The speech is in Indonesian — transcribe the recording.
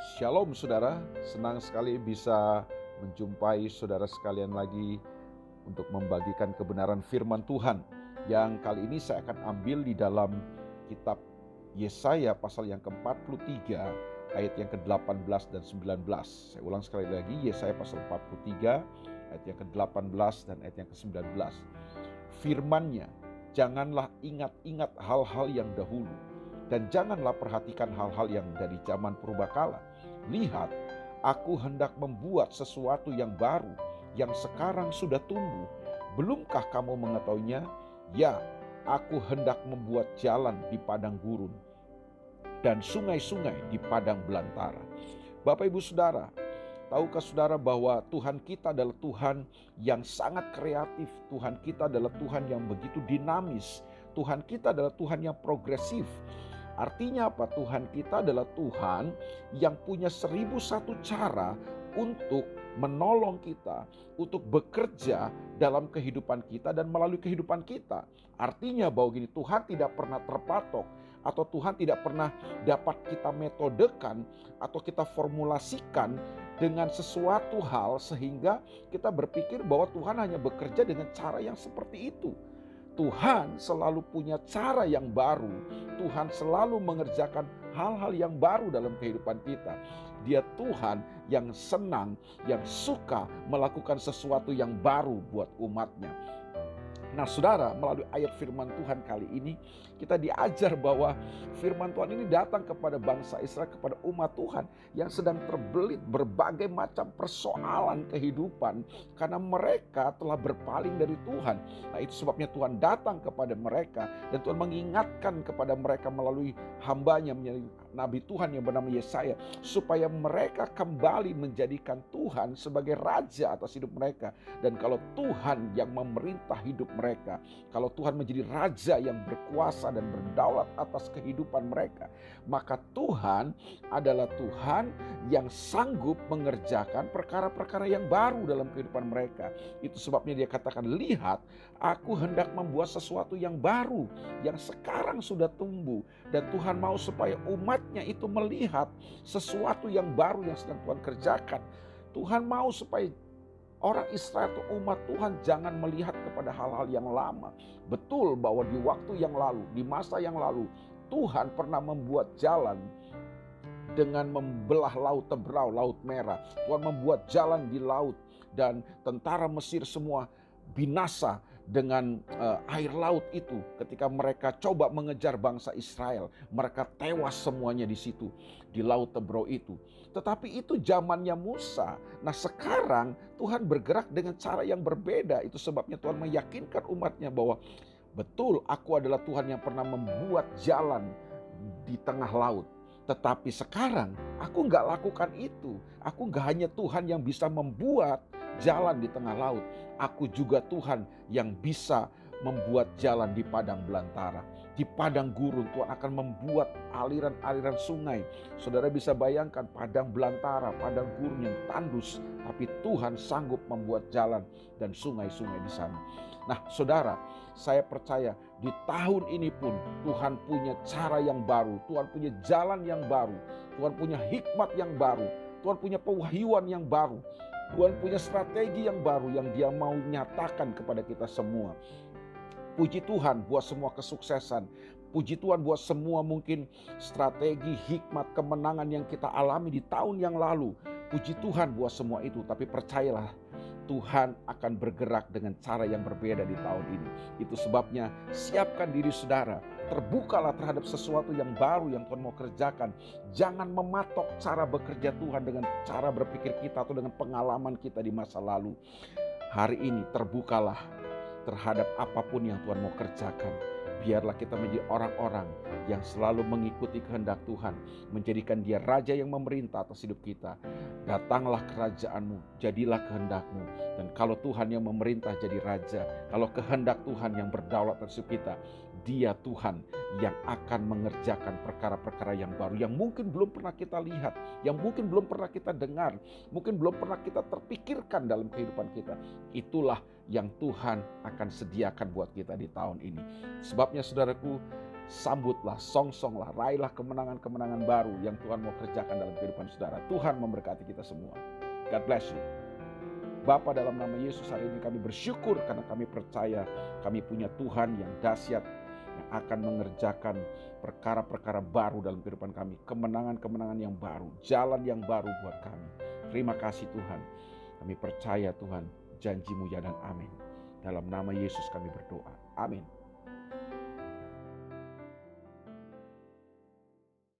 Shalom saudara, senang sekali bisa menjumpai saudara sekalian lagi untuk membagikan kebenaran firman Tuhan yang kali ini saya akan ambil di dalam kitab Yesaya pasal yang ke-43 ayat yang ke-18 dan 19. Saya ulang sekali lagi Yesaya pasal 43 ayat yang ke-18 dan ayat yang ke-19. Firmannya, janganlah ingat-ingat hal-hal yang dahulu dan janganlah perhatikan hal-hal yang dari zaman purbakala. Lihat, aku hendak membuat sesuatu yang baru yang sekarang sudah tumbuh. Belumkah kamu mengetahuinya? Ya, aku hendak membuat jalan di padang gurun dan sungai-sungai di padang belantara. Bapak Ibu Saudara, tahukah saudara bahwa Tuhan kita adalah Tuhan yang sangat kreatif, Tuhan kita adalah Tuhan yang begitu dinamis, Tuhan kita adalah Tuhan yang progresif. Artinya apa? Tuhan kita adalah Tuhan yang punya seribu satu cara untuk menolong kita, untuk bekerja dalam kehidupan kita dan melalui kehidupan kita. Artinya bahwa gini, Tuhan tidak pernah terpatok atau Tuhan tidak pernah dapat kita metodekan atau kita formulasikan dengan sesuatu hal sehingga kita berpikir bahwa Tuhan hanya bekerja dengan cara yang seperti itu. Tuhan selalu punya cara yang baru. Tuhan selalu mengerjakan hal-hal yang baru dalam kehidupan kita. Dia Tuhan yang senang, yang suka melakukan sesuatu yang baru buat umatnya. Nah saudara melalui ayat firman Tuhan kali ini kita diajar bahwa firman Tuhan ini datang kepada bangsa Israel, kepada umat Tuhan yang sedang terbelit berbagai macam persoalan kehidupan karena mereka telah berpaling dari Tuhan. Nah itu sebabnya Tuhan datang kepada mereka dan Tuhan mengingatkan kepada mereka melalui hambanya menjadi nabi Tuhan yang bernama Yesaya supaya mereka kembali menjadikan Tuhan sebagai raja atas hidup mereka dan kalau Tuhan yang memerintah hidup mereka, kalau Tuhan menjadi raja yang berkuasa dan berdaulat atas kehidupan mereka, maka Tuhan adalah Tuhan yang sanggup mengerjakan perkara-perkara yang baru dalam kehidupan mereka. Itu sebabnya dia katakan, "Lihat, aku hendak membuat sesuatu yang baru yang sekarang sudah tumbuh dan Tuhan mau supaya umatnya itu melihat sesuatu yang baru yang sedang Tuhan kerjakan." Tuhan mau supaya Orang Israel atau umat Tuhan jangan melihat kepada hal-hal yang lama. Betul bahwa di waktu yang lalu, di masa yang lalu, Tuhan pernah membuat jalan dengan membelah laut Tebrau, laut merah. Tuhan membuat jalan di laut dan tentara Mesir semua binasa dengan uh, air laut itu ketika mereka coba mengejar bangsa Israel mereka tewas semuanya di situ di laut Tebro itu tetapi itu zamannya Musa nah sekarang Tuhan bergerak dengan cara yang berbeda itu sebabnya Tuhan meyakinkan umatnya bahwa betul aku adalah Tuhan yang pernah membuat jalan di tengah laut tetapi sekarang aku nggak lakukan itu. Aku nggak hanya Tuhan yang bisa membuat jalan di tengah laut. Aku juga Tuhan yang bisa membuat jalan di padang belantara. Di padang gurun Tuhan akan membuat aliran-aliran sungai. Saudara bisa bayangkan padang belantara, padang gurun yang tandus. Tapi Tuhan sanggup membuat jalan dan sungai-sungai di sana. Nah saudara, saya percaya di tahun ini pun Tuhan punya cara yang baru. Tuhan punya jalan yang baru. Tuhan punya hikmat yang baru. Tuhan punya pewahyuan yang baru. Tuhan punya strategi yang baru yang dia mau nyatakan kepada kita semua. Puji Tuhan buat semua kesuksesan. Puji Tuhan buat semua mungkin strategi, hikmat, kemenangan yang kita alami di tahun yang lalu. Puji Tuhan buat semua itu. Tapi percayalah Tuhan akan bergerak dengan cara yang berbeda di tahun ini. Itu sebabnya siapkan diri saudara. Terbukalah terhadap sesuatu yang baru yang Tuhan mau kerjakan. Jangan mematok cara bekerja Tuhan dengan cara berpikir kita atau dengan pengalaman kita di masa lalu. Hari ini terbukalah terhadap apa pun yang Tuhan mau kerjakan. Biarlah kita menjadi orang-orang yang selalu mengikuti kehendak Tuhan, menjadikan Dia raja yang memerintah atas hidup kita. Datanglah kerajaanmu, jadilah kehendakmu. Dan kalau Tuhan yang memerintah jadi raja, kalau kehendak Tuhan yang berdaulat atas hidup kita, Dia Tuhan yang akan mengerjakan perkara-perkara yang baru yang mungkin belum pernah kita lihat, yang mungkin belum pernah kita dengar, mungkin belum pernah kita terpikirkan dalam kehidupan kita. Itulah yang Tuhan akan sediakan buat kita di tahun ini. Sebabnya saudaraku, sambutlah, songsonglah, raihlah kemenangan-kemenangan baru yang Tuhan mau kerjakan dalam kehidupan saudara. Tuhan memberkati kita semua. God bless you. Bapa dalam nama Yesus hari ini kami bersyukur karena kami percaya kami punya Tuhan yang dahsyat yang akan mengerjakan perkara-perkara baru dalam kehidupan kami. Kemenangan-kemenangan yang baru, jalan yang baru buat kami. Terima kasih Tuhan. Kami percaya Tuhan janjimu ya dan amin. Dalam nama Yesus kami berdoa. Amin.